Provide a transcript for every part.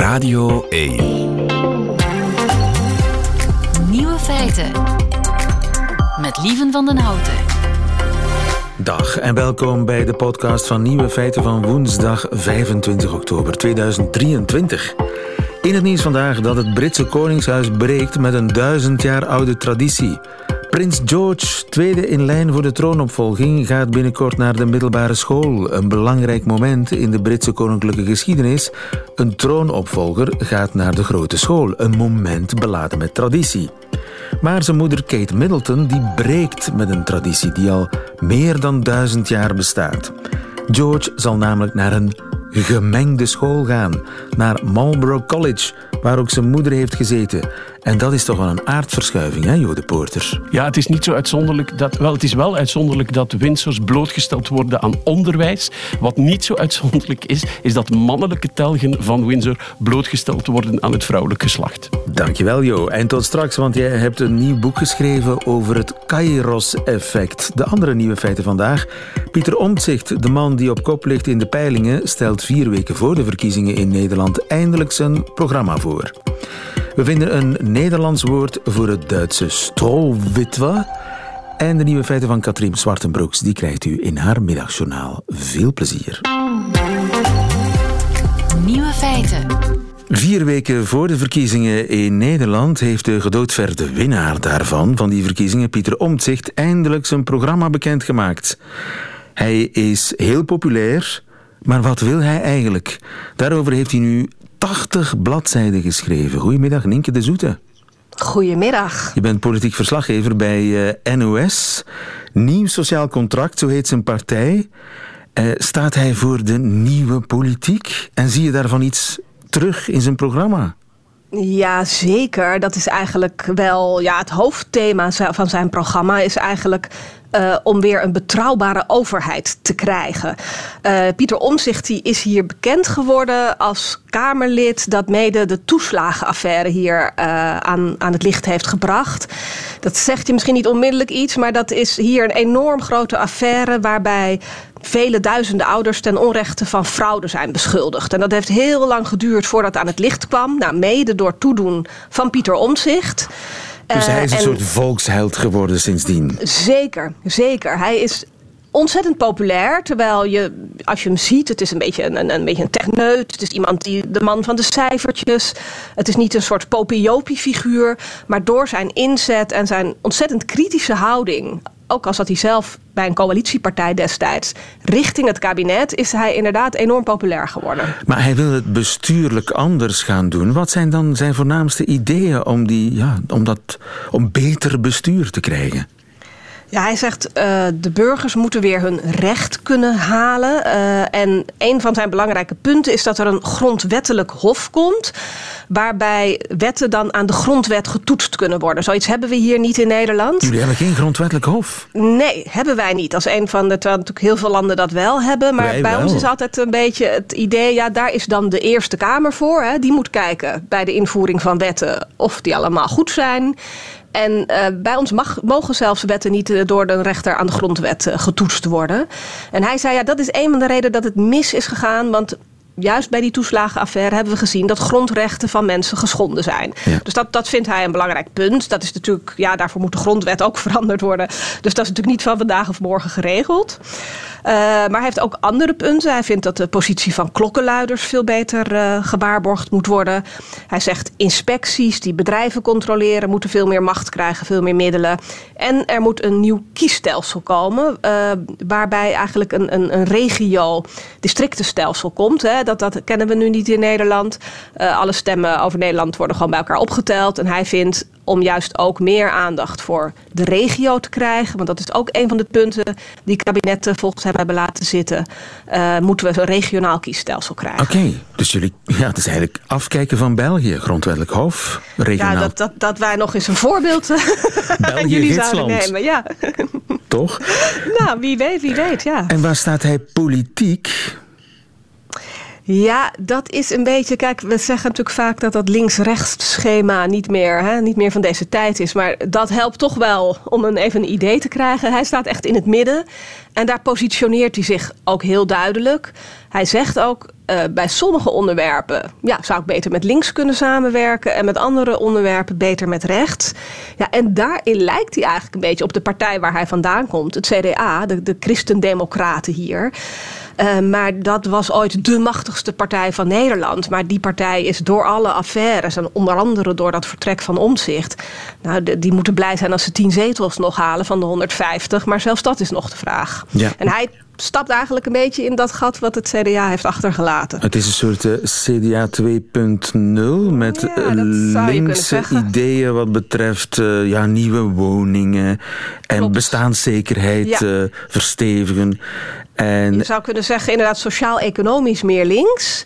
Radio 1. Nieuwe feiten. Met Lieven van den Houten. Dag en welkom bij de podcast van Nieuwe Feiten van woensdag 25 oktober 2023. In het nieuws vandaag dat het Britse Koningshuis breekt met een duizend jaar oude traditie. Prins George, tweede in lijn voor de troonopvolging, gaat binnenkort naar de middelbare school. Een belangrijk moment in de Britse koninklijke geschiedenis. Een troonopvolger gaat naar de grote school. Een moment beladen met traditie. Maar zijn moeder Kate Middleton die breekt met een traditie die al meer dan duizend jaar bestaat. George zal namelijk naar een gemengde school gaan, naar Marlborough College, waar ook zijn moeder heeft gezeten. En dat is toch wel een aardverschuiving, hè, Jode Poorter? Ja, het is niet zo uitzonderlijk dat... Wel, het is wel uitzonderlijk dat Windsors blootgesteld worden aan onderwijs. Wat niet zo uitzonderlijk is, is dat mannelijke telgen van Windsor blootgesteld worden aan het vrouwelijk geslacht. Dankjewel, Jo. En tot straks, want jij hebt een nieuw boek geschreven over het Kairos-effect. De andere nieuwe feiten vandaag. Pieter Omtzigt, de man die op kop ligt in de peilingen, stelt vier weken voor de verkiezingen in Nederland eindelijk zijn programma voor. We vinden een Nederlands woord voor het Duitse strohwitwe. En de nieuwe feiten van Katrien Zwartenbroeks, die krijgt u in haar middagjournaal. Veel plezier. Nieuwe feiten. Vier weken voor de verkiezingen in Nederland heeft de gedoodverde winnaar daarvan, van die verkiezingen, Pieter Omtzigt, eindelijk zijn programma bekendgemaakt. Hij is heel populair, maar wat wil hij eigenlijk? Daarover heeft hij nu 80 bladzijden geschreven. Goedemiddag, Nienke de Zoete. Goedemiddag. Je bent politiek verslaggever bij uh, NOS. Nieuw Sociaal Contract, zo heet zijn partij. Uh, staat hij voor de nieuwe politiek? En zie je daarvan iets terug in zijn programma? Ja, zeker. Dat is eigenlijk wel ja, het hoofdthema van zijn programma. Is eigenlijk uh, om weer een betrouwbare overheid te krijgen. Uh, Pieter Omzicht die is hier bekend geworden als Kamerlid dat mede de toeslagenaffaire hier uh, aan, aan het licht heeft gebracht. Dat zegt je misschien niet onmiddellijk iets, maar dat is hier een enorm grote affaire waarbij vele duizenden ouders ten onrechte van fraude zijn beschuldigd. En dat heeft heel lang geduurd voordat het aan het licht kwam. Nou, mede door toedoen van Pieter Omzicht. Dus hij is een soort volksheld geworden sindsdien. Zeker, zeker. Hij is ontzettend populair. Terwijl je, als je hem ziet, het is een beetje een, een, een beetje een techneut. Het is iemand die de man van de cijfertjes. Het is niet een soort popiopie-figuur. Maar door zijn inzet en zijn ontzettend kritische houding. Ook al zat hij zelf bij een coalitiepartij destijds. richting het kabinet is hij inderdaad enorm populair geworden. Maar hij wil het bestuurlijk anders gaan doen. Wat zijn dan zijn voornaamste ideeën om, die, ja, om, dat, om beter bestuur te krijgen? Ja, hij zegt uh, de burgers moeten weer hun recht kunnen halen. Uh, en een van zijn belangrijke punten is dat er een grondwettelijk hof komt. Waarbij wetten dan aan de grondwet getoetst kunnen worden. Zoiets hebben we hier niet in Nederland. Jullie hebben geen grondwettelijk hof? Nee, hebben wij niet. Als een van de. Terwijl natuurlijk heel veel landen dat wel hebben. Maar wij bij wel. ons is altijd een beetje het idee. Ja, daar is dan de Eerste Kamer voor. Hè. Die moet kijken bij de invoering van wetten of die allemaal goed zijn. En uh, bij ons mag, mogen zelfs wetten niet uh, door de rechter aan de grondwet uh, getoetst worden. En hij zei, ja, dat is een van de redenen dat het mis is gegaan. Want juist bij die toeslagenaffaire hebben we gezien dat grondrechten van mensen geschonden zijn. Ja. Dus dat, dat vindt hij een belangrijk punt. Dat is natuurlijk, ja, daarvoor moet de grondwet ook veranderd worden. Dus dat is natuurlijk niet van vandaag of morgen geregeld. Uh, maar hij heeft ook andere punten. Hij vindt dat de positie van klokkenluiders veel beter uh, gewaarborgd moet worden. Hij zegt inspecties die bedrijven controleren moeten veel meer macht krijgen, veel meer middelen. En er moet een nieuw kiesstelsel komen, uh, waarbij eigenlijk een, een, een regio-districtenstelsel komt. Hè. Dat, dat kennen we nu niet in Nederland. alle stemmen over Nederland worden gewoon bij elkaar opgeteld. En hij vindt om juist ook meer aandacht voor de regio te krijgen. Want dat is ook een van de punten die kabinetten volgens hem hebben laten zitten. Uh, moeten we een regionaal kiesstelsel krijgen. Oké, okay, dus jullie, ja, het is eigenlijk afkijken van België. Grondwettelijk hof, regionaal. Ja, dat, dat, dat wij nog eens een voorbeeld België, jullie gidsland. zouden nemen. Ja. Toch? Nou, wie weet, wie weet, ja. En waar staat hij politiek? Ja, dat is een beetje. Kijk, we zeggen natuurlijk vaak dat dat links-rechts schema niet meer, hè, niet meer van deze tijd is. Maar dat helpt toch wel om een, even een idee te krijgen. Hij staat echt in het midden. En daar positioneert hij zich ook heel duidelijk. Hij zegt ook. Uh, bij sommige onderwerpen ja, zou ik beter met links kunnen samenwerken. En met andere onderwerpen beter met rechts. Ja, en daarin lijkt hij eigenlijk een beetje op de partij waar hij vandaan komt. Het CDA, de, de Christendemocraten hier. Uh, maar dat was ooit de machtigste partij van Nederland. Maar die partij is door alle affaires en onder andere door dat vertrek van omzicht. Nou, de, die moeten blij zijn als ze tien zetels nog halen van de 150. Maar zelfs dat is nog de vraag. Ja. En hij stapt eigenlijk een beetje in dat gat wat het CDA heeft achtergelaten. Het is een soort uh, CDA 2.0 met Ja, kunnen linkse ideeën wat betreft uh, ja, nieuwe woningen en Klopt. bestaanszekerheid Ja. uh, verstevigen. En Je zou kunnen zeggen inderdaad sociaal-economisch meer links.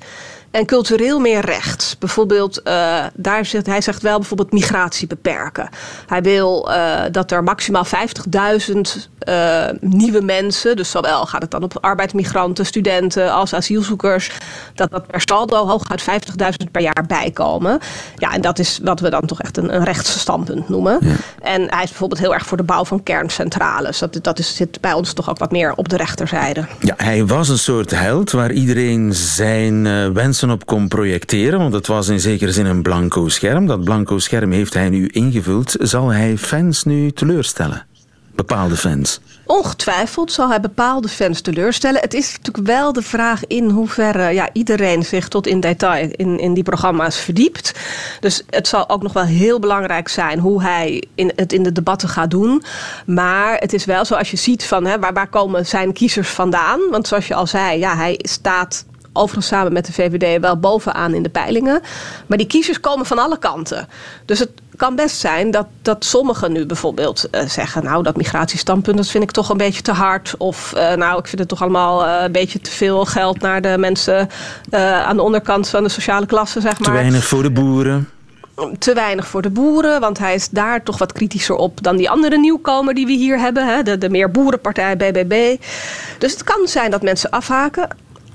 En cultureel meer rechts. Bijvoorbeeld, eh, daar zegt, hij zegt wel bijvoorbeeld migratie beperken. Hij wil eh, dat er maximaal 50.000 eh, nieuwe mensen, dus zowel gaat het dan op arbeidsmigranten, studenten als asielzoekers, dat dat per saldo hooguit 50.000 per jaar bijkomen. Ja, en dat is wat we dan toch echt een, een rechtsstandpunt noemen. En hij is bijvoorbeeld heel erg voor de bouw van kerncentrales. Dat, dat is, zit bij ons toch ook wat meer op de rechterzijde. ja, hij was een soort held waar iedereen zijn uh, op kon projecteren, want het was in zekere zin een blanco scherm. Dat blanco scherm heeft hij nu ingevuld. Zal hij fans nu teleurstellen? Bepaalde fans. Ongetwijfeld zal hij bepaalde fans teleurstellen. Het is natuurlijk wel de vraag in hoeverre ja, iedereen zich tot in detail in, in die programma's verdiept. Dus het zal ook nog wel heel belangrijk zijn hoe hij in, het in de debatten gaat doen. Maar het is wel zo als je ziet van hè, waar, waar komen zijn kiezers vandaan. Want zoals je al zei, ja, hij staat overigens samen met de VVD wel bovenaan in de peilingen. Maar die kiezers komen van alle kanten. Dus het kan best zijn dat, dat sommigen nu bijvoorbeeld uh, zeggen... nou, dat migratiestandpunt dat vind ik toch een beetje te hard. Of uh, nou, ik vind het toch allemaal uh, een beetje te veel geld... naar de mensen aan de onderkant van de sociale klasse, zeg maar. Te weinig voor de boeren te weinig voor de boeren, want hij is daar toch wat kritischer op dan die andere nieuwkomer die we hier hebben, hè? De, de meer boerenpartij BBB. Dus het kan zijn dat mensen afhaken.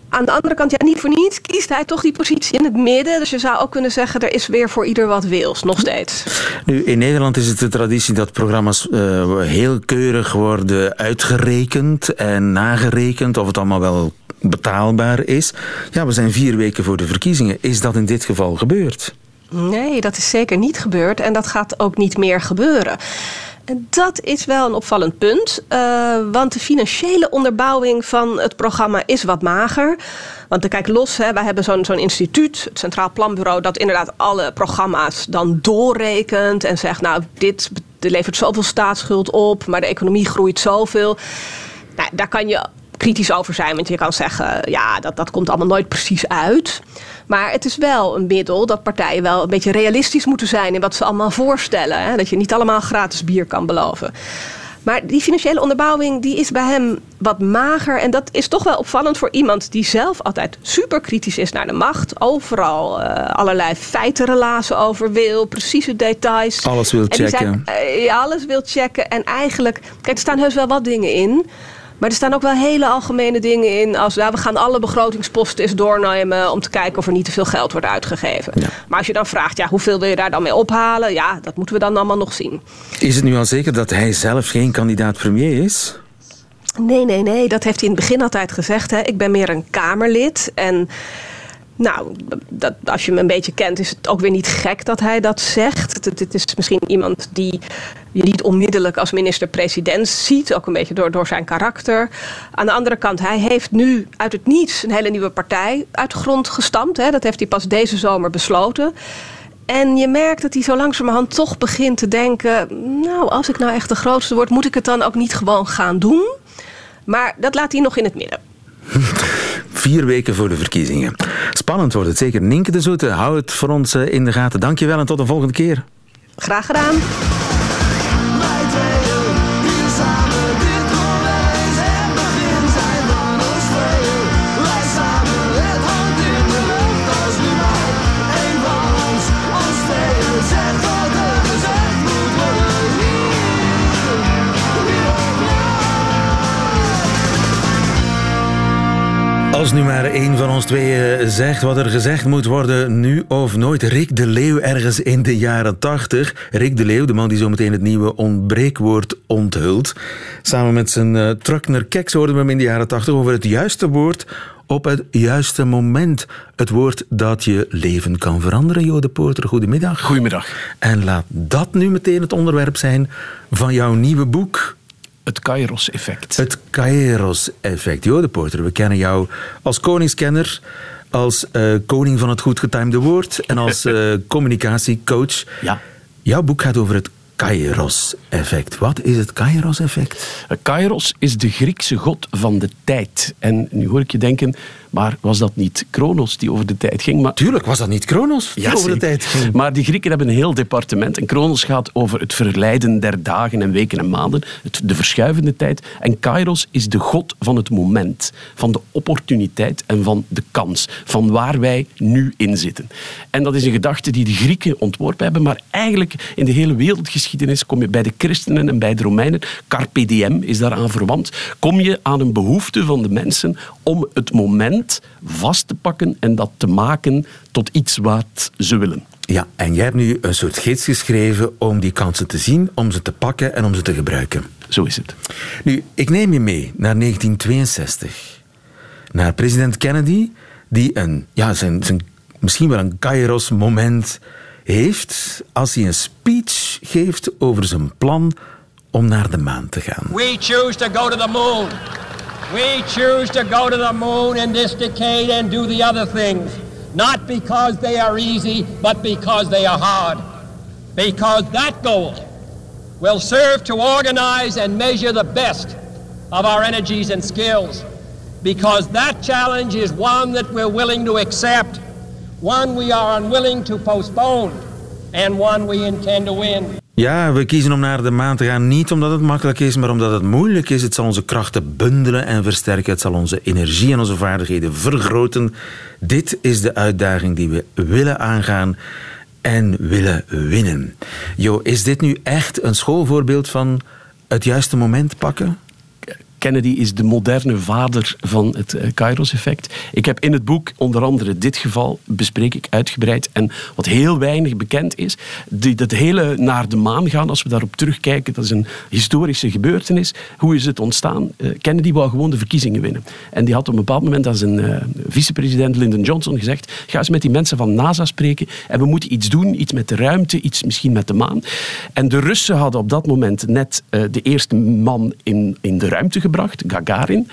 Aan de andere kant, ja, niet voor niets kiest hij toch die positie in het midden. Dus je zou ook kunnen zeggen, er is weer voor ieder wat wils, nog steeds. Nu, in Nederland is het de traditie dat programma's uh, heel keurig worden uitgerekend en nagerekend of het allemaal wel betaalbaar is. Ja, we zijn vier weken voor de verkiezingen. Is dat in dit geval gebeurd? Nee, dat is zeker niet gebeurd en dat gaat ook niet meer gebeuren. Dat is wel een opvallend punt, uh, want de financiële onderbouwing van het programma is wat mager. Want kijk, los, hè, wij hebben zo'n zo'n instituut, het Centraal Planbureau, dat inderdaad alle programma's dan doorrekent en zegt, nou, dit levert zoveel staatsschuld op, maar de economie groeit zoveel. Nou, daar kan je kritisch over zijn, want je kan zeggen, ja, dat, dat komt allemaal nooit precies uit. Maar het is wel een middel dat partijen wel een beetje realistisch moeten zijn in wat ze allemaal voorstellen. Hè? Dat je niet allemaal gratis bier kan beloven. Maar die financiële onderbouwing die is bij hem wat mager. En dat is toch wel opvallend voor iemand die zelf altijd super kritisch is naar de macht. Overal uh, allerlei feitenrelazen over wil, precieze details. Alles wil checken. Zijn, uh, alles wil checken. En eigenlijk, kijk, er staan heus wel wat dingen in. Maar er staan ook wel hele algemene dingen in. Als nou, we gaan alle begrotingsposten eens doornemen. om te kijken of er niet te veel geld wordt uitgegeven. Ja. Maar als je dan vraagt, ja, hoeveel wil je daar dan mee ophalen? Ja, dat moeten we dan allemaal nog zien. Is het nu al zeker dat hij zelf geen kandidaat premier is? Nee, nee, nee. Dat heeft hij in het begin altijd gezegd. Hè. Ik ben meer een Kamerlid. En. Nou, dat, als je hem een beetje kent, is het ook weer niet gek dat hij dat zegt. Het is misschien iemand die je niet onmiddellijk als minister-president ziet, ook een beetje door, door zijn karakter. Aan de andere kant, hij heeft nu uit het niets een hele nieuwe partij uit de grond gestampt. Hè. Dat heeft hij pas deze zomer besloten. En je merkt dat hij zo langzamerhand toch begint te denken: Nou, als ik nou echt de grootste word, moet ik het dan ook niet gewoon gaan doen? Maar dat laat hij nog in het midden. Vier weken voor de verkiezingen. Spannend wordt het zeker. Nienke de Zoete, hou het voor ons in de gaten. Dankjewel en tot de volgende keer. Graag gedaan. Als nu maar één van ons tweeën zegt wat er gezegd moet worden, nu of nooit. Rick de Leeuw ergens in de jaren tachtig. Rick de Leeuw, de man die zometeen het nieuwe ontbreekwoord onthult. Samen met zijn uh, Truckner Keks hoorden we hem in de jaren tachtig over het juiste woord op het juiste moment. Het woord dat je leven kan veranderen. Jode Poorter, goedemiddag. Goedemiddag. En laat dat nu meteen het onderwerp zijn van jouw nieuwe boek. Het Kairos-effect. Het Kairos-effect. Jode Poorter, we kennen jou als koningskenner, als uh, koning van het goed getimede woord en als uh, communicatiecoach. Ja. Jouw boek gaat over het Kairos-effect. Wat is het Kairos-effect? Kairos is de Griekse god van de tijd. En nu hoor ik je denken, maar was dat niet Kronos die over de tijd ging? Maar... Tuurlijk was dat niet Kronos die over de tijd ging. Maar die Grieken hebben een heel departement. En Kronos gaat over het verleiden der dagen en weken en maanden. Het, de verschuivende tijd. En Kairos is de god van het moment. Van de opportuniteit en van de kans. Van waar wij nu in zitten. En dat is een gedachte die de Grieken ontworpen hebben. Maar eigenlijk in de hele wereldgeschiedenis kom je bij de christenen en bij de Romeinen. Carpe diem is daaraan verwant. Kom je aan een behoefte van de mensen om het moment vast te pakken en dat te maken tot iets wat ze willen. Ja, en jij hebt nu een soort gids geschreven om die kansen te zien, om ze te pakken en om ze te gebruiken. Zo is het. Nu, ik neem je mee naar 1962. Naar president Kennedy, die een, ja, zijn, zijn, misschien wel een Kairos-moment heeft als hij een speech geeft over zijn plan om naar de maan te gaan. We choose to go to the moon. We choose to go to the moon in this decade and do the other things, not because they are easy, but because they are hard. Because that goal will serve to organize and measure the best of our energies and skills. Because that challenge is one that we're willing to accept, one we are unwilling to postpone, and one we intend to win. Ja, we kiezen om naar de maan te gaan niet omdat het makkelijk is, maar omdat het moeilijk is. Het zal onze krachten bundelen en versterken. Het zal onze energie en onze vaardigheden vergroten. Dit is de uitdaging die we willen aangaan en willen winnen. Jo, is dit nu echt een schoolvoorbeeld van het juiste moment pakken? Kennedy is de moderne vader van het uh, Kairos-effect. Ik heb in het boek onder andere dit geval bespreek ik uitgebreid. En wat heel weinig bekend is, die, dat hele naar de maan gaan, als we daarop terugkijken, dat is een historische gebeurtenis. Hoe is het ontstaan? Uh, Kennedy wou gewoon de verkiezingen winnen. En die had op een bepaald moment aan zijn uh, vicepresident Lyndon Johnson gezegd, ga eens met die mensen van NASA spreken en we moeten iets doen, iets met de ruimte, iets misschien met de maan. En de Russen hadden op dat moment net de eerste man in, in de ruimte gebracht, Gagarin.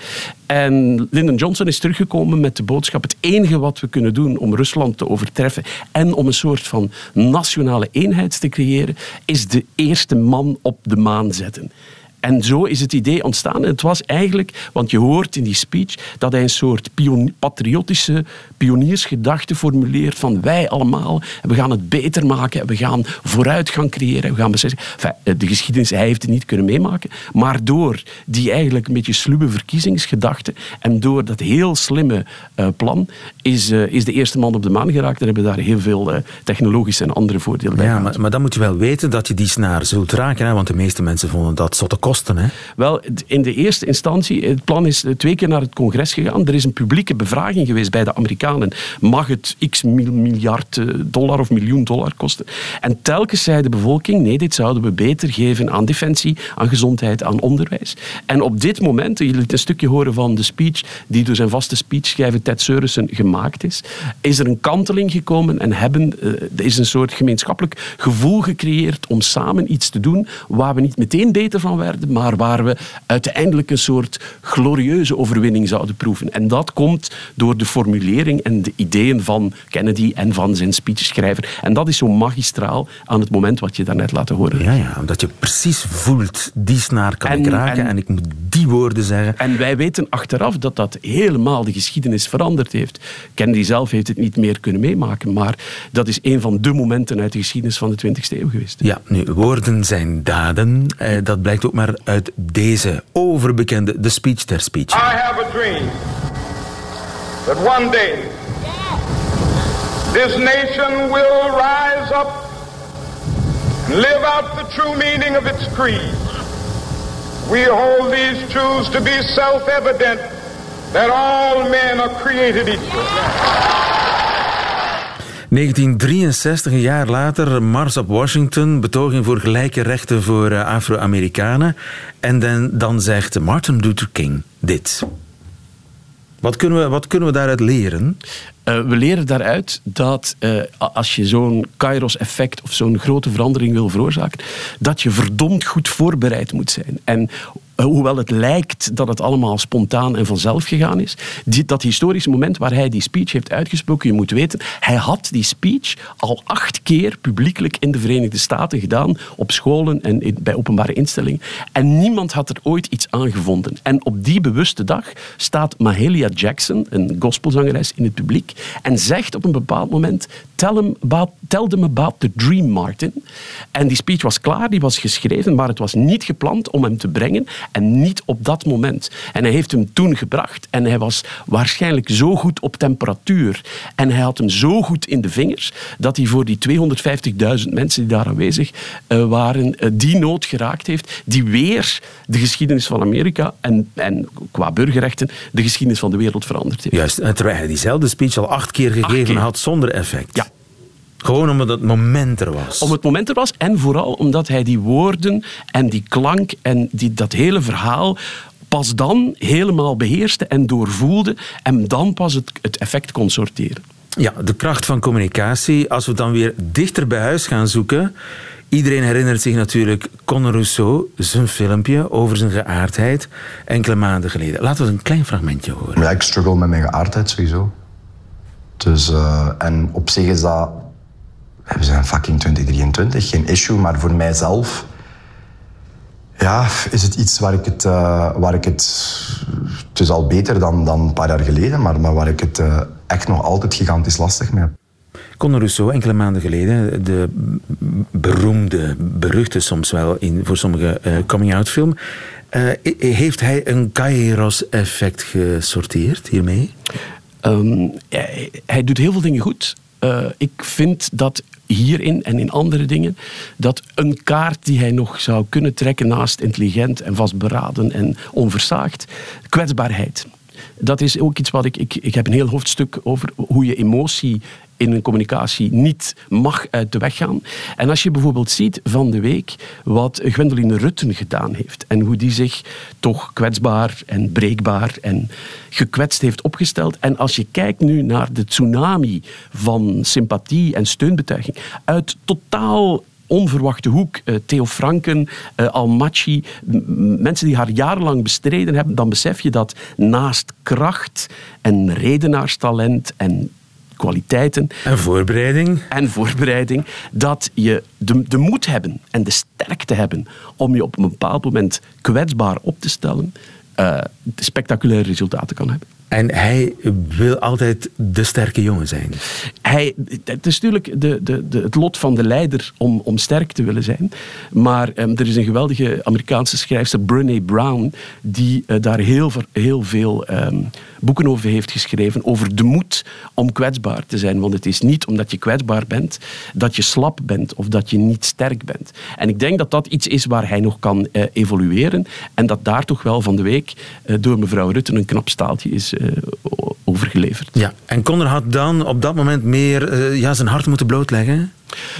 En Lyndon Johnson is teruggekomen met de boodschap: het enige wat we kunnen doen om Rusland te overtreffen en om een soort van nationale eenheid te creëren, is de eerste man op de maan zetten. En zo is het idee ontstaan. En het was eigenlijk, want je hoort in die speech dat hij een soort pion patriotische pioniersgedachte formuleert van wij allemaal, we gaan het beter maken, we gaan vooruitgang creëren, we gaan beslissen. Enfin, de geschiedenis, hij heeft het niet kunnen meemaken, maar door die eigenlijk een beetje sluwe verkiezingsgedachte en door dat heel slimme uh, plan is, uh, is de eerste man op de maan geraakt en hebben daar heel veel uh, technologische en andere voordelen bij. Ja, maar, maar, dan moet je wel weten dat je die snaar zult raken, hè? want de meeste mensen vonden dat zotte kosten. Wel, in de eerste instantie, het plan is twee keer naar het congres gegaan. Er is een publieke bevraging geweest bij de Amerikanen. Mag het x miljard dollar of miljoen dollar kosten? En telkens zei de bevolking, nee, dit zouden we beter geven aan defensie, aan gezondheid, aan onderwijs. En op dit moment, je liet een stukje horen van de speech die door zijn vaste speechschrijver Ted Seurissen gemaakt is, is er een kanteling gekomen en hebben, er is een soort gemeenschappelijk gevoel gecreëerd om samen iets te doen waar we niet meteen beter van werden, maar waar we uiteindelijk een soort glorieuze overwinning zouden proeven. En dat komt door de formulering en de ideeën van Kennedy en van zijn speechschrijver. En dat is zo magistraal aan het moment wat je daarnet laten horen. Ja, ja omdat je precies voelt, die snaar kan en, ik raken en, en, ik moet die woorden zeggen. En wij weten achteraf dat dat helemaal de geschiedenis veranderd heeft. Kennedy zelf heeft het niet meer kunnen meemaken, maar dat is een van de momenten uit de geschiedenis van de 20e eeuw geweest. Ja, nu, woorden zijn daden. Eh, dat blijkt ook maar uit deze overbekende The Speech der Speech. I have a dream that one day this nation will rise up and live out the true meaning of its creed. We hold these truths to be self-evident that all men are created equal. 1963, een jaar later, Mars op Washington, betoging voor gelijke rechten voor eh, Afro-Amerikanen. En dan, dan zegt Martin Luther King dit. Wat kunnen we, wat kunnen we daaruit leren? Uh, we leren daaruit dat uh, als je zo'n Kairos-effect of zo'n grote verandering wil veroorzaken, dat je verdomd goed voorbereid moet zijn. En hoewel het lijkt dat het allemaal spontaan en vanzelf gegaan is, dat historische moment waar hij die speech heeft uitgesproken, je moet weten, hij had die speech al acht keer publiekelijk in de Verenigde Staten gedaan, op scholen en bij openbare instellingen. En niemand had er ooit iets aan gevonden. En op die bewuste dag staat Mahalia Jackson, een gospelzangeres, in het publiek en zegt op een bepaald moment: Tell, him about, tell them about the dream, Martin. En die speech was klaar, die was geschreven, maar het was niet gepland om hem te brengen en niet op dat moment. En hij heeft hem toen gebracht en hij was waarschijnlijk zo goed op temperatuur en hij had hem zo goed in de vingers dat hij voor die 250.000 mensen die daar aanwezig uh, waren, uh, die nood geraakt heeft, die weer de geschiedenis van Amerika en, en qua burgerrechten de geschiedenis van de wereld veranderd heeft. Juist, en terwijl hij diezelfde speech al acht keer gegeven keer. had zonder effect. Ja. Gewoon omdat het moment er was. Om het moment er was en vooral omdat hij die woorden en die klank en die, dat hele verhaal pas dan helemaal beheerste en doorvoelde en dan pas het, het effect kon sorteren. Ja, de kracht van communicatie. Als we dan weer dichter bij huis gaan zoeken. Iedereen herinnert zich natuurlijk Conor Rousseau, zijn filmpje over zijn geaardheid, enkele maanden geleden. Laten we een klein fragmentje horen. Ja, ik struggle met mijn geaardheid sowieso. Dus, uh, en op zich is dat... We zijn fucking 2023, geen issue. Maar voor mijzelf... Ja, is het iets waar ik het... Uh, waar ik het, het is al beter dan, dan een paar jaar geleden, maar, maar waar ik het uh, echt nog altijd gigantisch lastig mee heb. Conor Rousseau, enkele maanden geleden, de beroemde, beruchte soms wel in, voor sommige uh, coming-out film. Uh, heeft hij een Kairos-effect gesorteerd hiermee? Um, hij, hij, doet heel veel dingen goed. Uh, ik vind dat hierin en in andere dingen, dat een kaart die hij nog zou kunnen trekken naast intelligent en vastberaden en onversaagd, kwetsbaarheid. Dat is ook iets wat ik, ik. Ik heb een heel hoofdstuk over hoe je emotie in een communicatie niet mag uit de weg gaan. En als je bijvoorbeeld ziet van de week wat Gwendoline Rutten gedaan heeft en hoe die zich toch kwetsbaar en breekbaar en gekwetst heeft opgesteld. En als je kijkt nu naar de tsunami van sympathie en steunbetuiging uit totaal onverwachte hoek. Uh, Theo Franken, uh, Almachi, mensen die haar jarenlang bestreden hebben, dan besef je dat naast kracht en redenaarstalent en kwaliteiten. En voorbereiding. En voorbereiding. Dat je de, de moed hebben en de sterkte hebben om je op een bepaald moment kwetsbaar op te stellen, uh, spectaculaire resultaten kan hebben. En hij wil altijd de sterke jongen zijn. Hij, het is natuurlijk de, de, de, het lot van de leider om, om sterk te willen zijn. Maar um, er is een geweldige Amerikaanse schrijfster, Brené Brown, die uh, daar heel, heel veel um, boeken over heeft geschreven. Over de moed om kwetsbaar te zijn. Want het is niet omdat je kwetsbaar bent dat je slap bent of dat je niet sterk bent. En ik denk dat dat iets is waar hij nog kan uh, evolueren. En dat daar toch wel van de week uh, door mevrouw Rutten een knap staaltje is overgeleverd. Ja, en Conor had dan op dat moment meer uh, ja, zijn hart moeten blootleggen?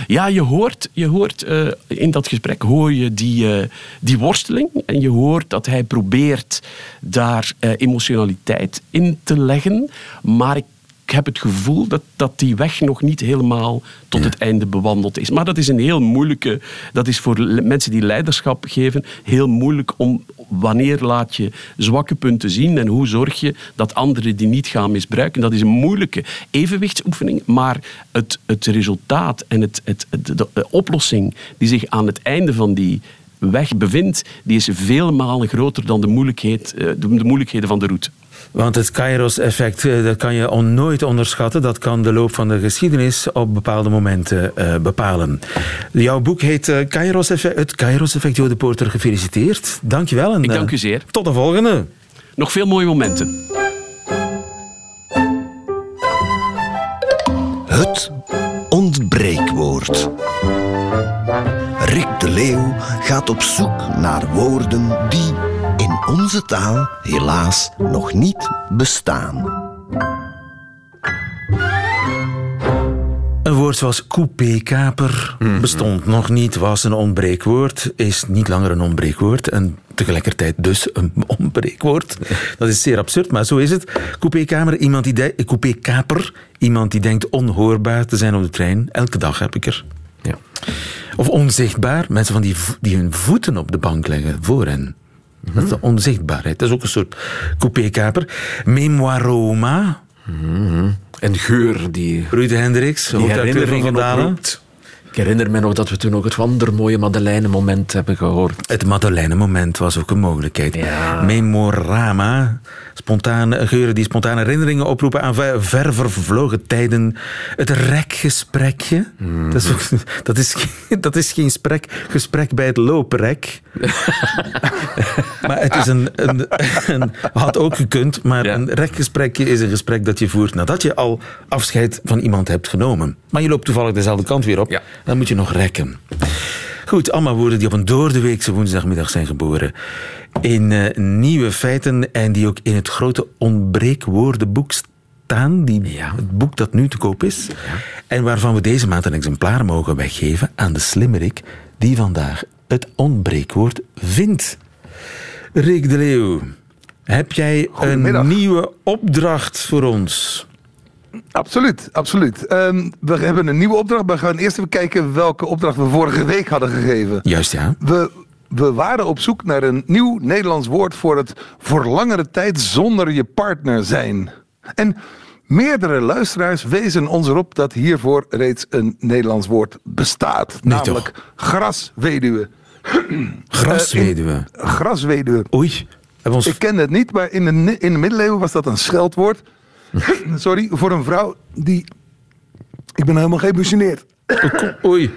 Ja, je hoort, je hoort uh, in dat gesprek hoor je die, uh, die worsteling. En je hoort dat hij probeert daar emotionaliteit in te leggen. Maar ik ik heb het gevoel dat, dat die weg nog niet helemaal tot ja. het einde bewandeld is. Maar dat is een heel moeilijke, dat is voor mensen die leiderschap geven, heel moeilijk om wanneer laat je zwakke punten zien en hoe zorg je dat anderen die niet gaan misbruiken. Dat is een moeilijke evenwichtsoefening, maar het, het resultaat en het, het, de, de oplossing die zich aan het einde van die weg bevindt, die is vele malen groter dan de, moeilijkheid, de moeilijkheden van de route. Want het Kairos-effect, dat kan je on nooit onderschatten. Dat kan de loop van de geschiedenis op bepaalde momenten uh, bepalen. Jouw boek heet uh, Kairos effect, Het Kairos-effect. Jo de Porter, gefeliciteerd. Dank je wel. En, Ik dank u zeer. Tot de volgende. Nog veel mooie momenten. Het ontbreekwoord. Rick de Leeuw gaat op zoek naar woorden die in onze taal helaas nog niet bestaan. Een woord zoals coupé-kaper bestond nog niet, was een onbreekwoord, is niet langer een onbreekwoord en tegelijkertijd dus een onbreekwoord. Dat is zeer absurd, maar zo is het. Coupé-kamer, iemand die de- coupé-kaper, iemand die denkt onhoorbaar te zijn op de trein. Elke dag heb ik er. Ja. Of onzichtbaar, mensen van die, vo- die hun voeten op de bank leggen voor hen. Dat is de onzichtbaarheid. Dat is ook een soort coupé-kaper. Memoiroma, En geur die, Ruud Hendricks, hoofdacteur van Dalen. Ik herinner me nog dat we toen ook het wondermooie Madeleine-moment hebben gehoord. Het Madeleine-moment was ook een mogelijkheid. Ja. Memorama, spontane geuren die spontane herinneringen oproepen aan ver, ver vervlogen tijden. Het rekgesprekje, Mhm. dat, is, ook- dat, is, geen- dat is geen sprek, gesprek bij het looprek. maar het is een, een, een- had ook gekund, maar Ja. een rekgesprekje is een gesprek dat je voert nadat je al afscheid van iemand hebt genomen. Maar je loopt toevallig dezelfde kant weer op, Ja. dan moet je nog rekken. Goed, allemaal woorden die op een doordeweekse woensdagmiddag zijn geboren. In eh, nieuwe feiten en die ook in het grote ontbreekwoordenboek staan. Die, Ja. Het boek dat nu te koop is. En waarvan we deze maand een exemplaar mogen weggeven aan de slimmerik die vandaag het ontbreekwoord vindt. Rick de Leeuw, heb jij een nieuwe opdracht voor ons? Absoluut, absoluut. Ehm, we hebben een nieuwe opdracht. We gaan eerst even kijken welke opdracht we vorige week hadden gegeven. Juist ja. We, we waren op zoek naar een nieuw Nederlands woord voor het voor langere tijd zonder je partner zijn. En meerdere luisteraars wezen ons erop dat hiervoor reeds een Nederlands woord bestaat. Nee, namelijk grasweduwe. Grasweduwe. Grasweduwe. Oei. Ons... Ik ken het niet, maar in de, in de middeleeuwen was dat een scheldwoord. Sorry, voor een vrouw die... Ik ben helemaal geëmotioneerd. Oei.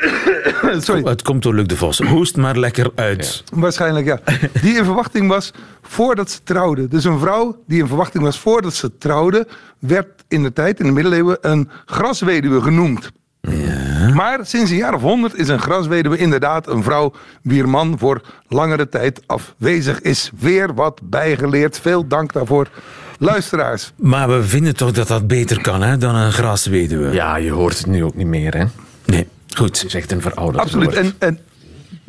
Sorry. Het komt door Luc de Vos. Hoest maar lekker uit. Waarschijnlijk, ja. Die in verwachting was voordat ze trouwde. Dus een vrouw die in verwachting was voordat ze trouwde... werd in de tijd, in de middeleeuwen, een grasweduwe genoemd. Maar sinds een jaar of honderd is een grasweduwe inderdaad een vrouw... wier man voor langere tijd afwezig is. Weer wat bijgeleerd. Veel dank daarvoor. Luisteraars, Maar we vinden toch dat dat beter kan hè, dan een grasweduwe? Ja, je hoort het nu ook niet meer, hè. Nee, goed. Het is echt een verouderd Absoluut. woord. En, en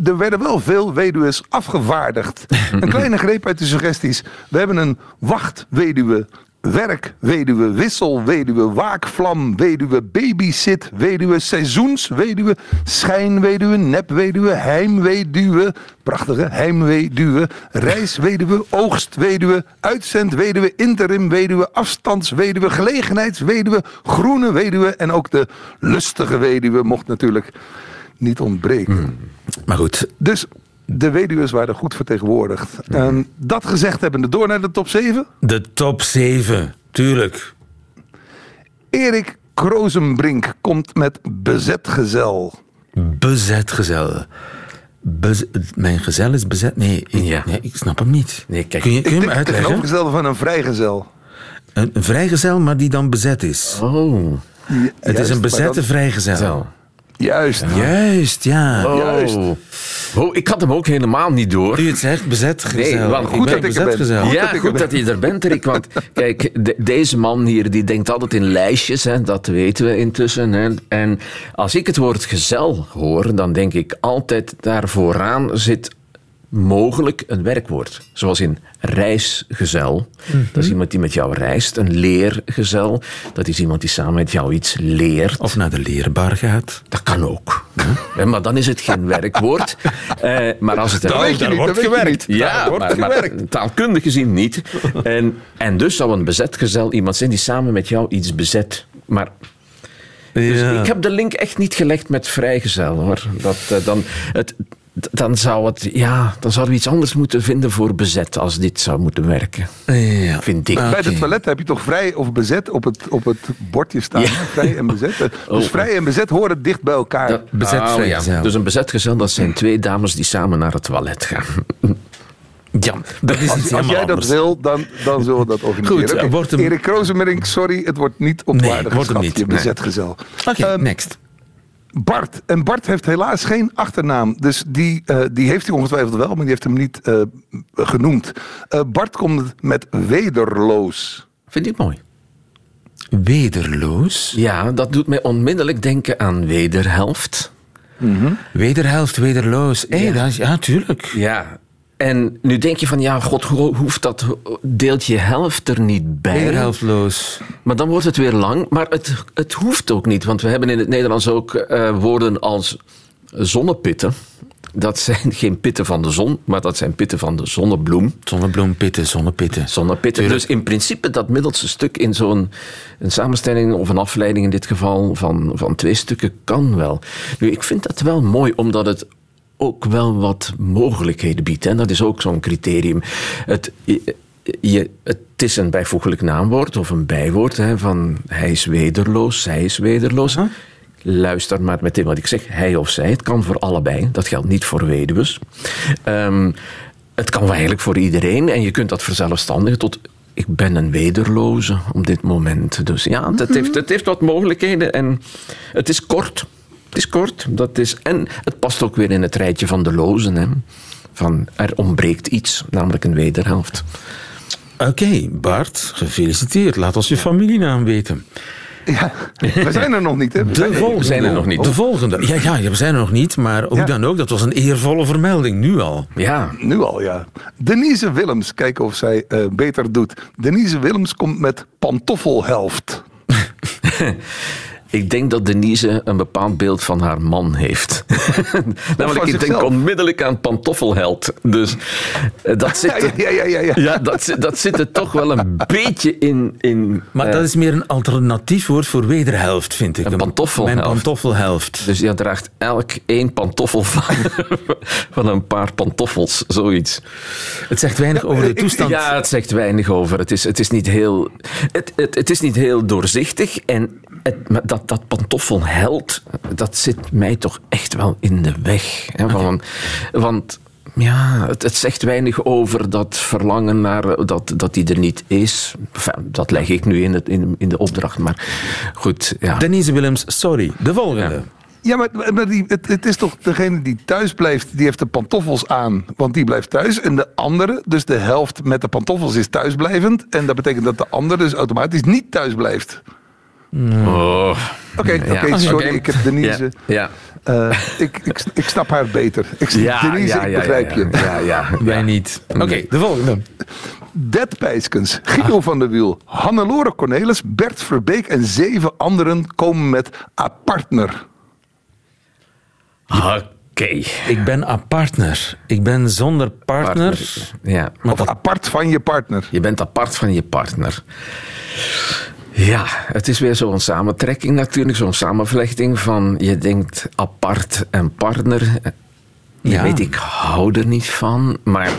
er werden wel veel weduwen afgevaardigd. een kleine greep uit de suggesties. We hebben een wachtweduwe, werkweduwe, wisselweduwe, waakvlamweduwe, babysitweduwe, seizoensweduwe, schijnweduwe, nepweduwe, heimweduwe, prachtige heimweduwe, reisweduwe, oogstweduwe, uitzendweduwe, interimweduwe, afstandsweduwe, gelegenheidsweduwe, groene weduwe en ook de lustige weduwe mocht natuurlijk niet ontbreken. Maar goed, Dus de weduwen waren goed vertegenwoordigd. En dat gezegd hebbende, door naar de top 7. de top 7. Tuurlijk. Erik Krozenbrink komt met bezetgezel. Bezetgezel. Bez- mijn gezel is bezet? Nee, ik, Ja. nee, ik snap hem niet. Nee, kijk. kun je, Ik kun je hem denk het uitleggen? tegenovergestelde van een vrijgezel. Een, een vrijgezel, maar die dan bezet is. Oh, het is een bezette dan- vrijgezel. Juist. Juist, ja. Oh. Juist. Oh, ik had hem ook helemaal niet door. U het zegt, bezetgezel. Nee, want ik goed ben dat ik er. Goed ja, dat ik goed ben. dat je er bent, Rick. Want kijk, de- deze man hier die denkt altijd in lijstjes, hè, dat weten we intussen. Hè. En als ik het woord gezel hoor, dan denk ik altijd daar vooraan zit mogelijk een werkwoord. Zoals in reisgezel. Dat is iemand die met jou reist. Een leergezel. Dat is iemand die samen met jou iets leert. Of naar de leerbar gaat. Dat kan ook. Hè, Maar dan is het geen werkwoord. Eh, maar als het weet je niet. ja, maar, maar taalkundig gezien niet. En, en dus zou een bezetgezel iemand zijn die samen met jou iets bezet. Maar dus ik heb de link echt niet gelegd met vrijgezel hoor. Dat, eh, dan, het, dan, zou het, ja, dan zouden we iets anders moeten vinden voor bezet als dit zou moeten werken. Ja. Vind ik. Bij het toilet heb je toch vrij of bezet op het, op het bordje staan. Ja. Vrij en bezet. Dus Oh. vrij en bezet horen dicht bij elkaar. Dat- bezet Ah, ja. Dus een bezetgezel, dat zijn twee dames die samen naar het toilet gaan. Ja, dat is Als, jij dat wil, dan, dan zullen we dat organiseren. Goed, Oké, wordt hem- Erik sorry, het wordt niet op Nee, waarde wordt hem niet. je bezetgezel. Oké, Ehm, next. Bart. En Bart heeft helaas geen achternaam. Dus die, eh, die heeft hij ongetwijfeld wel, maar die heeft hem niet eh, genoemd. Eh, Bart komt met wederloos. Vind ik mooi. Wederloos? Ja, dat doet mij onmiddellijk denken aan wederhelft. Wederhelft, wederloos. Hé, dat is, ja, tuurlijk. Ja. En nu denk je van, ja, god, ho- hoeft dat deeltje helft er niet bij? Wederhelftloos. Maar dan wordt het weer lang. Maar het, het hoeft ook niet, want we hebben in het Nederlands ook eh, woorden als zonnepitten. Dat zijn geen pitten van de zon, maar dat zijn pitten van de zonnebloem. Zonnebloempitten, zonnepitten. Zonnepitten. Dus in principe dat middelste stuk in zo'n een samenstelling of een afleiding in dit geval van, van twee stukken kan wel. Nu, ik vind dat wel mooi, omdat het ook wel wat mogelijkheden biedt. En dat is ook zo'n criterium. Het, je, het is een bijvoeglijk naamwoord of een bijwoord hè, van hij is wederloos, zij is wederloos. Luister maar meteen wat ik zeg, hij of zij. Het kan voor allebei, dat geldt niet voor weduws. Ehm, het kan eigenlijk voor iedereen en je kunt dat verzelfstandigen tot ik ben een wederloze op dit moment. Dus ja, het, heeft, het heeft wat mogelijkheden en het is kort. Het is kort. Dat is, en het past ook weer in het rijtje van de lozen. Hè. Van er ontbreekt iets, namelijk een wederhelft. Oké, Bart, gefeliciteerd. Laat ons je familienaam weten. Ja, we zijn er nog niet, hè? We zijn De er- volgende. zijn er nog niet. De volgende. Ja, ja, we zijn er nog niet, maar hoe Ja. dan ook, dat was een eervolle vermelding, nu al. Ja, Nu al, ja. Denise Willems, kijken of zij eh, beter doet. Denise Willems komt met pantoffelhelft. ik denk dat Denise een bepaald beeld van haar man heeft. namelijk, ik denk onmiddellijk aan pantoffelheld. Dus eh, dat zit, Ja, ja, ja, ja, ja. ja, dat, zit- dat zit er toch wel een beetje in. in Maar eh, dat is meer een alternatief woord voor wederhelft, vind ik. Een pantoffelhelft. Mijn pantoffelhelft. Dus je draagt elk één pantoffel van, van een paar pantoffels, zoiets. Het zegt weinig over de toestand. Ja, het zegt weinig over. Het is, het is, niet, heel, het, het, het is niet heel doorzichtig. En het, maar dat, dat pantoffelheld, dat zit mij toch echt wel in de weg. Hè, van, want ja, het, het zegt weinig over dat verlangen naar dat, dat die er niet is. Enfin, dat leg ik nu in, het, in, in de opdracht. Maar goed, ja. Denise Willems, sorry. De volgende. Ja, maar, maar die, het, het is toch degene die thuis blijft, die heeft de pantoffels aan, want die blijft thuis. En de andere, dus de helft met de pantoffels, is thuisblijvend. En dat betekent dat de andere dus automatisch niet thuis blijft. Oh. Oké, Ja. oké, sorry, ik heb Denise. Ja. eh, ik, ik, ik snap haar beter. Ik, Ja, Denise, ja, ik ja, begrijp ja, je. Ja, ja, Wij niet. Oké, de volgende. Dead Pijskens, Guido van der Wiel, Hannelore Cornelis, Bert Verbeek en zeven anderen komen met a partner. Oké. Ik ben apartner. Ik ben zonder partner. Ja. Maar Of dat, apart van je partner. Je bent apart van je partner. Ja, het is weer zo'n samentrekking natuurlijk, zo'n samenvlechting van je denkt apart en partner. Je Ja. weet, ik hou er niet van, maar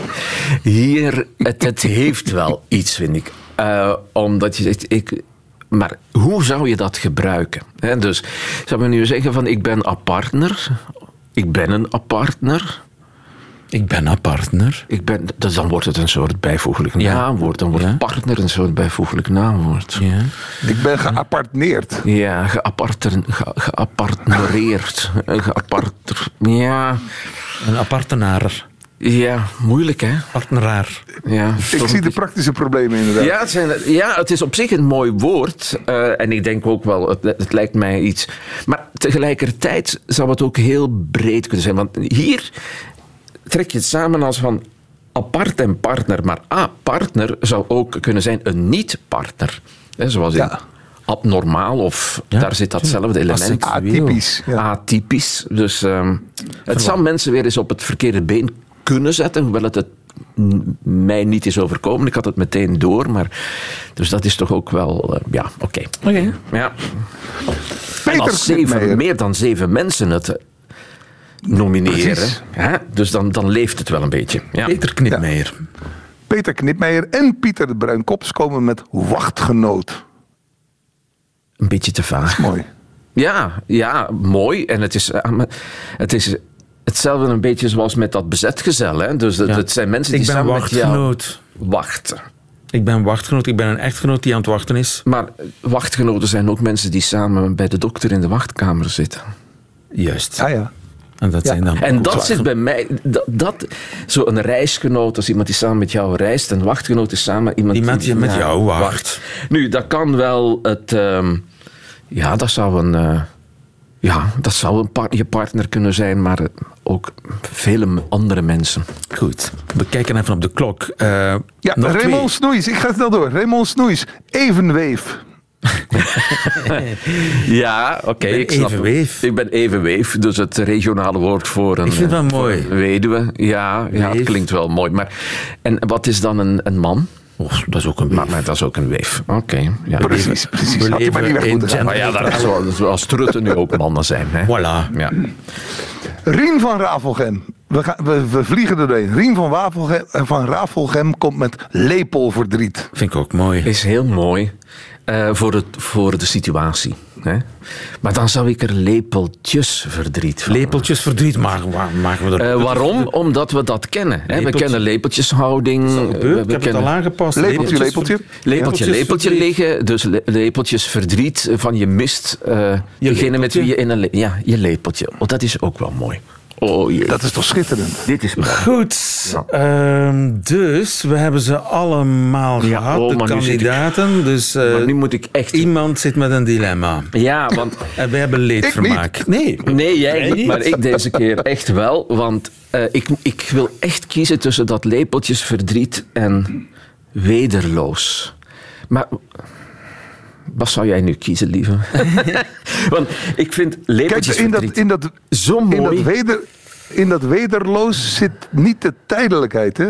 hier, het, het heeft wel iets, vind ik. Eh, omdat je zegt, ik, maar hoe zou je dat gebruiken? Dus zou we nu zeggen van ik ben apartner, ik ben een apartner. Ik ben apartner. Ik ben, dus dan wordt het een soort bijvoeglijk Ja. naamwoord. Dan wordt Ja. partner een soort bijvoeglijk naamwoord. Ja. Ik ben geapartneerd. Ja, geaparter, ge, geapartnereerd. Een geaparter. Ja, Een apartenaar. ja, moeilijk hè? Partneraar. Ja, Ik zie de praktische problemen inderdaad. ja, het zijn, ja, het is op zich een mooi woord. eh, en ik denk ook wel, het, het lijkt mij iets. Maar tegelijkertijd zou het ook heel breed kunnen zijn. Want hier trek je het samen als van apart en partner. Maar a, partner zou ook kunnen zijn een niet-partner. Hè, Zoals in Ja. abnormaal of Ja, daar zit datzelfde element. Atypisch. Ja. Atypisch. Dus ehm, het zal mensen weer eens op het verkeerde been kunnen zetten, hoewel het, het mij niet is overkomen. Ik had het meteen door, maar dus dat is toch ook wel, eh, ja, oké. Ja. En Peter als zeven, meer dan zeven mensen het nomineren, hè, dus dan, dan leeft het wel een beetje. Ja. Peter Knipmeijer. Peter Knipmeijer en Pieter de Bruinkops komen met wachtgenoot. Een beetje te vaag. Mooi. Ja, ja, mooi. En het is, eh, het is hetzelfde een beetje zoals met dat bezetgezel. Hè? Dus het, Ja. het zijn mensen die Ik ben samen met jou wachtgenoot. wachten. Ik ben wachtgenoot. Ik ben een echtgenoot die aan het wachten is. Maar wachtgenoten zijn ook mensen die samen bij de dokter in de wachtkamer zitten. Juist. Ja, ja. En dat zijn dan En dat zit bij mij, dat, dat zo'n reisgenoot, als iemand die samen met jou reist, een wachtgenoot is samen iemand, Iemand die met jou wacht. Nu, dat kan wel het, ehm, ja, dat zou een, eh, ja, dat zou een je partner kunnen zijn, maar ook vele andere mensen. Goed, we kijken even op de klok. Eh, Ja, Raymond Snoeis, ik ga snel door. Raymond Snoeis, evenweef. Ja, oké. ben ik snap evenweef. Ik ben evenweef, dus het regionale woord voor een Ik vind wel eh, mooi. weduwe. Ja, ja, het Weef. klinkt wel mooi. Maar, en wat is dan een, een man? Oh, dat is ook een weef. Maar, maar dat is ook een weef. Oké. ja. Precies, precies. we je maar niet leven weg in. Maar ja, dat is zoals, zoals trutten nu ook mannen zijn. Hè? Voilà. Ja. Rien van Rafelgem. We, gaan, we, we vliegen er doorheen. Rien van, Wafelgem, van Rafelgem komt met lepelverdriet. Vind ik ook mooi. Is heel mooi eh, voor, het, voor de situatie. Hè? Maar dan zou ik er lepeltjes verdriet van Lepeltjes verdriet maken, waar- maken we er... Eh, waarom? Omdat we dat kennen. Hè? We kennen lepeltjeshouding. We- ik heb het al aangepast. Lepeltje, lepeltje. Lepeltje, lepeltje liggen. Dus le- lepeltjes verdriet van je mist. eh degene met lepeltje. wie je in een... le- ja, je lepeltje. Oh, dat is ook wel mooi. Oh jee. Dat is toch schitterend? Dit is mooi. Goed, ehm, dus we hebben ze allemaal Ja, gehad, oh, de ik- kandidaten. Dus eh, Maar nu moet ik echt... iemand zit met een dilemma. Ja, want... En wij hebben leedvermaak. Nee, Nee, jij niet, maar ik deze keer echt wel. Want eh, ik, ik wil echt kiezen tussen dat lepeltjesverdriet en wederloos. Maar wat zou jij nu kiezen, lieve? want ik vind Kijk, in dat, in dat, zo in dat, mooi. weder, in dat wederloos zit niet de tijdelijkheid. Hè?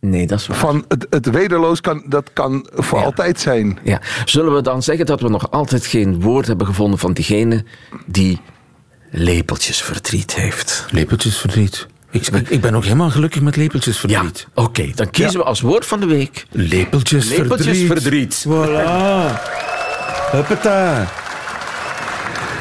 Nee, dat is waar. Van het, het wederloos kan, dat kan voor Ja. altijd zijn. Ja. Zullen we dan zeggen dat we nog altijd geen woord hebben gevonden van diegene die lepeltjesverdriet heeft? lepeltjesverdriet. Ik, ik, ik ben ook helemaal gelukkig met Ja, lepeltjesverdriet. oké. dan kiezen we als woord van de week Lepeltjesverdriet. lepeltjesverdriet. Voilà. Huppata.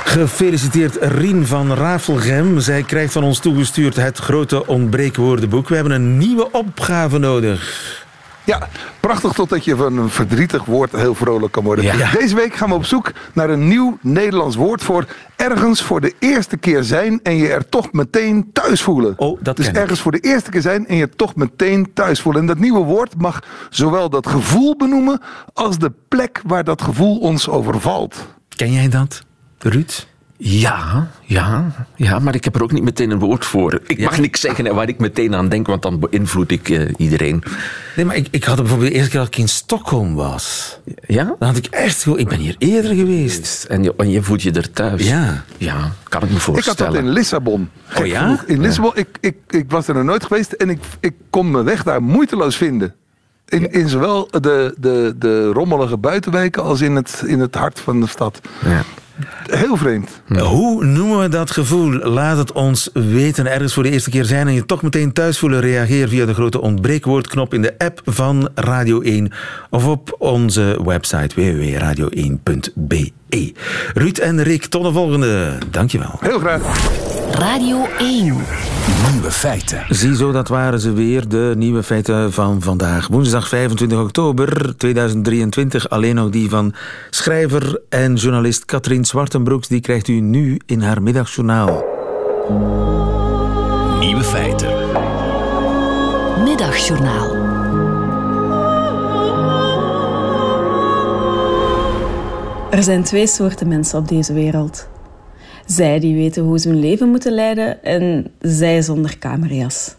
Gefeliciteerd Rien van Rafelgem. Zij krijgt van ons toegestuurd het grote ontbreekwoordenboek. We hebben een nieuwe opgave nodig. Ja, prachtig totdat je van een verdrietig woord heel vrolijk kan worden. Ja. Deze week gaan we op zoek naar een nieuw Nederlands woord voor ergens voor de eerste keer zijn en je er toch meteen thuis voelen. Oh, dat dus ken ik. ergens voor de eerste keer zijn en je toch meteen thuis voelen. En dat nieuwe woord mag zowel dat gevoel benoemen als de plek waar dat gevoel ons overvalt. Ken jij dat, Ruud? Ja, ja, ja, maar ik heb er ook niet meteen een woord voor. Ik Ja? mag niks zeggen waar ik meteen aan denk, want dan beïnvloed ik eh, iedereen. Nee, maar ik, ik had bijvoorbeeld de eerste keer dat ik in Stockholm was. Ja? Dan had ik echt gewoon... Ik ben hier eerder geweest. En je, en je voelt je er thuis. Ja. Ja, kan ik me Ik had dat voorstellen. in Lissabon. Gek Oh ja? genoeg. In Lissabon, ik, ik, ik was er nog nooit geweest en ik, ik kon mijn weg daar moeiteloos vinden. In, in zowel de, de, de rommelige buitenwijken als in het, in het hart van de stad. Ja. Heel vreemd. Hoe noemen we dat gevoel? Laat het ons weten. Ergens voor de eerste keer zijn en je toch meteen thuis voelen. Reageer via de grote ontbreekwoordknop in de app van Radio 1 of op onze website www.radio1.be. Ruud en Rick, tot de volgende. Dankjewel. Heel graag. Radio 1. Nieuwe feiten. Ziezo, dat waren ze weer, de nieuwe feiten van vandaag. Woensdag 25 oktober 2023. Alleen nog die van schrijver en journalist Katrien Zwartenbroeks. Die krijgt u nu in haar middagjournaal. Nieuwe feiten. Middagjournaal. Er zijn twee soorten mensen op deze wereld. Zij die weten hoe ze hun leven moeten leiden en zij zonder kamerjas.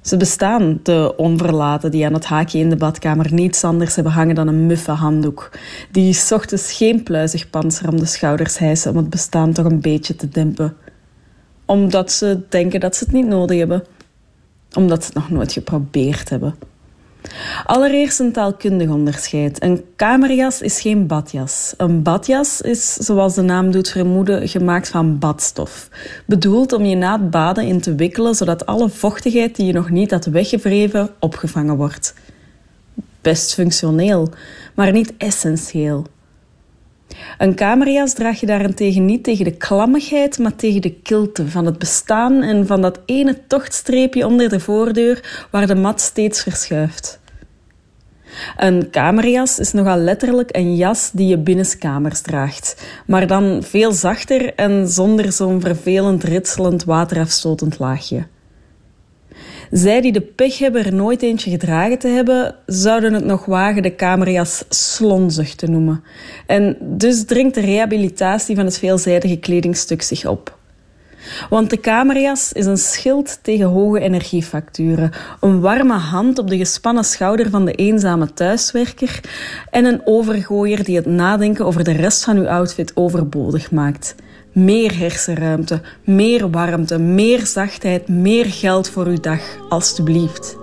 Ze bestaan, de onverlaten die aan het haakje in de badkamer niets anders hebben hangen dan een muffe handdoek, die 's ochtends geen pluizig panzer om de schouders hijsen om het bestaan toch een beetje te dempen. Omdat ze denken dat ze het niet nodig hebben. Omdat ze het nog nooit geprobeerd hebben. Allereerst een taalkundig onderscheid. Een kamerjas is geen badjas. Een badjas is, zoals de naam doet vermoeden, gemaakt van badstof. Bedoeld om je na het baden in te wikkelen, zodat alle vochtigheid die je nog niet had weggewreven, opgevangen wordt. Best functioneel, maar niet essentieel. Een kamerjas draag je daarentegen niet tegen de klammigheid, maar tegen de kilte van het bestaan en van dat ene tochtstreepje onder de voordeur waar de mat steeds verschuift. Een kamerjas is nogal letterlijk een jas die je binnenskamers draagt, maar dan veel zachter en zonder zo'n vervelend ritselend waterafstotend laagje. Zij die de pech hebben er nooit eentje gedragen te hebben, zouden het nog wagen de kamerjas slonzig te noemen. En dus dringt de rehabilitatie van het veelzijdige kledingstuk zich op. Want de kamerjas is een schild tegen hoge energiefacturen, een warme hand op de gespannen schouder van de eenzame thuiswerker en een overgooier die het nadenken over de rest van uw outfit overbodig maakt. Meer hersenruimte, meer warmte, meer zachtheid, meer geld voor uw dag, alstublieft.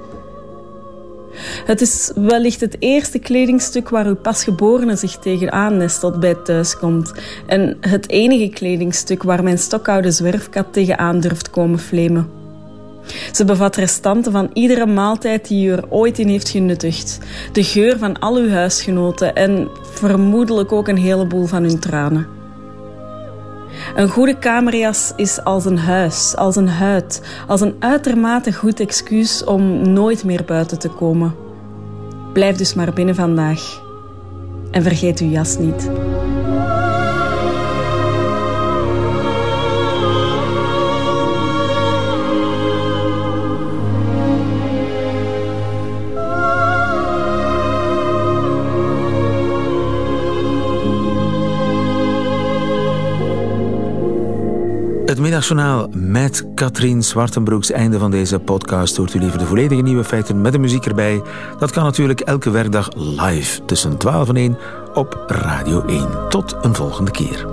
Het is wellicht het eerste kledingstuk waar uw pasgeborene zich tegenaan nestelt bij thuiskomt. En het enige kledingstuk waar mijn stokoude zwerfkat tegenaan durft komen flemen. Ze bevat restanten van iedere maaltijd die u er ooit in heeft genuttigd. De geur van al uw huisgenoten en vermoedelijk ook een heleboel van hun tranen. Een goede kamerjas is als een huis, als een huid, als een uitermate goed excuus om nooit meer buiten te komen. Blijf dus maar binnen vandaag. En vergeet uw jas niet. Middagjournaal met Katrien Zwartenbroeks. Einde van deze podcast. Hoort u liever de volledige nieuwe feiten met de muziek erbij? Dat kan natuurlijk elke werkdag live tussen 12 en 1 op Radio 1. Tot een volgende keer.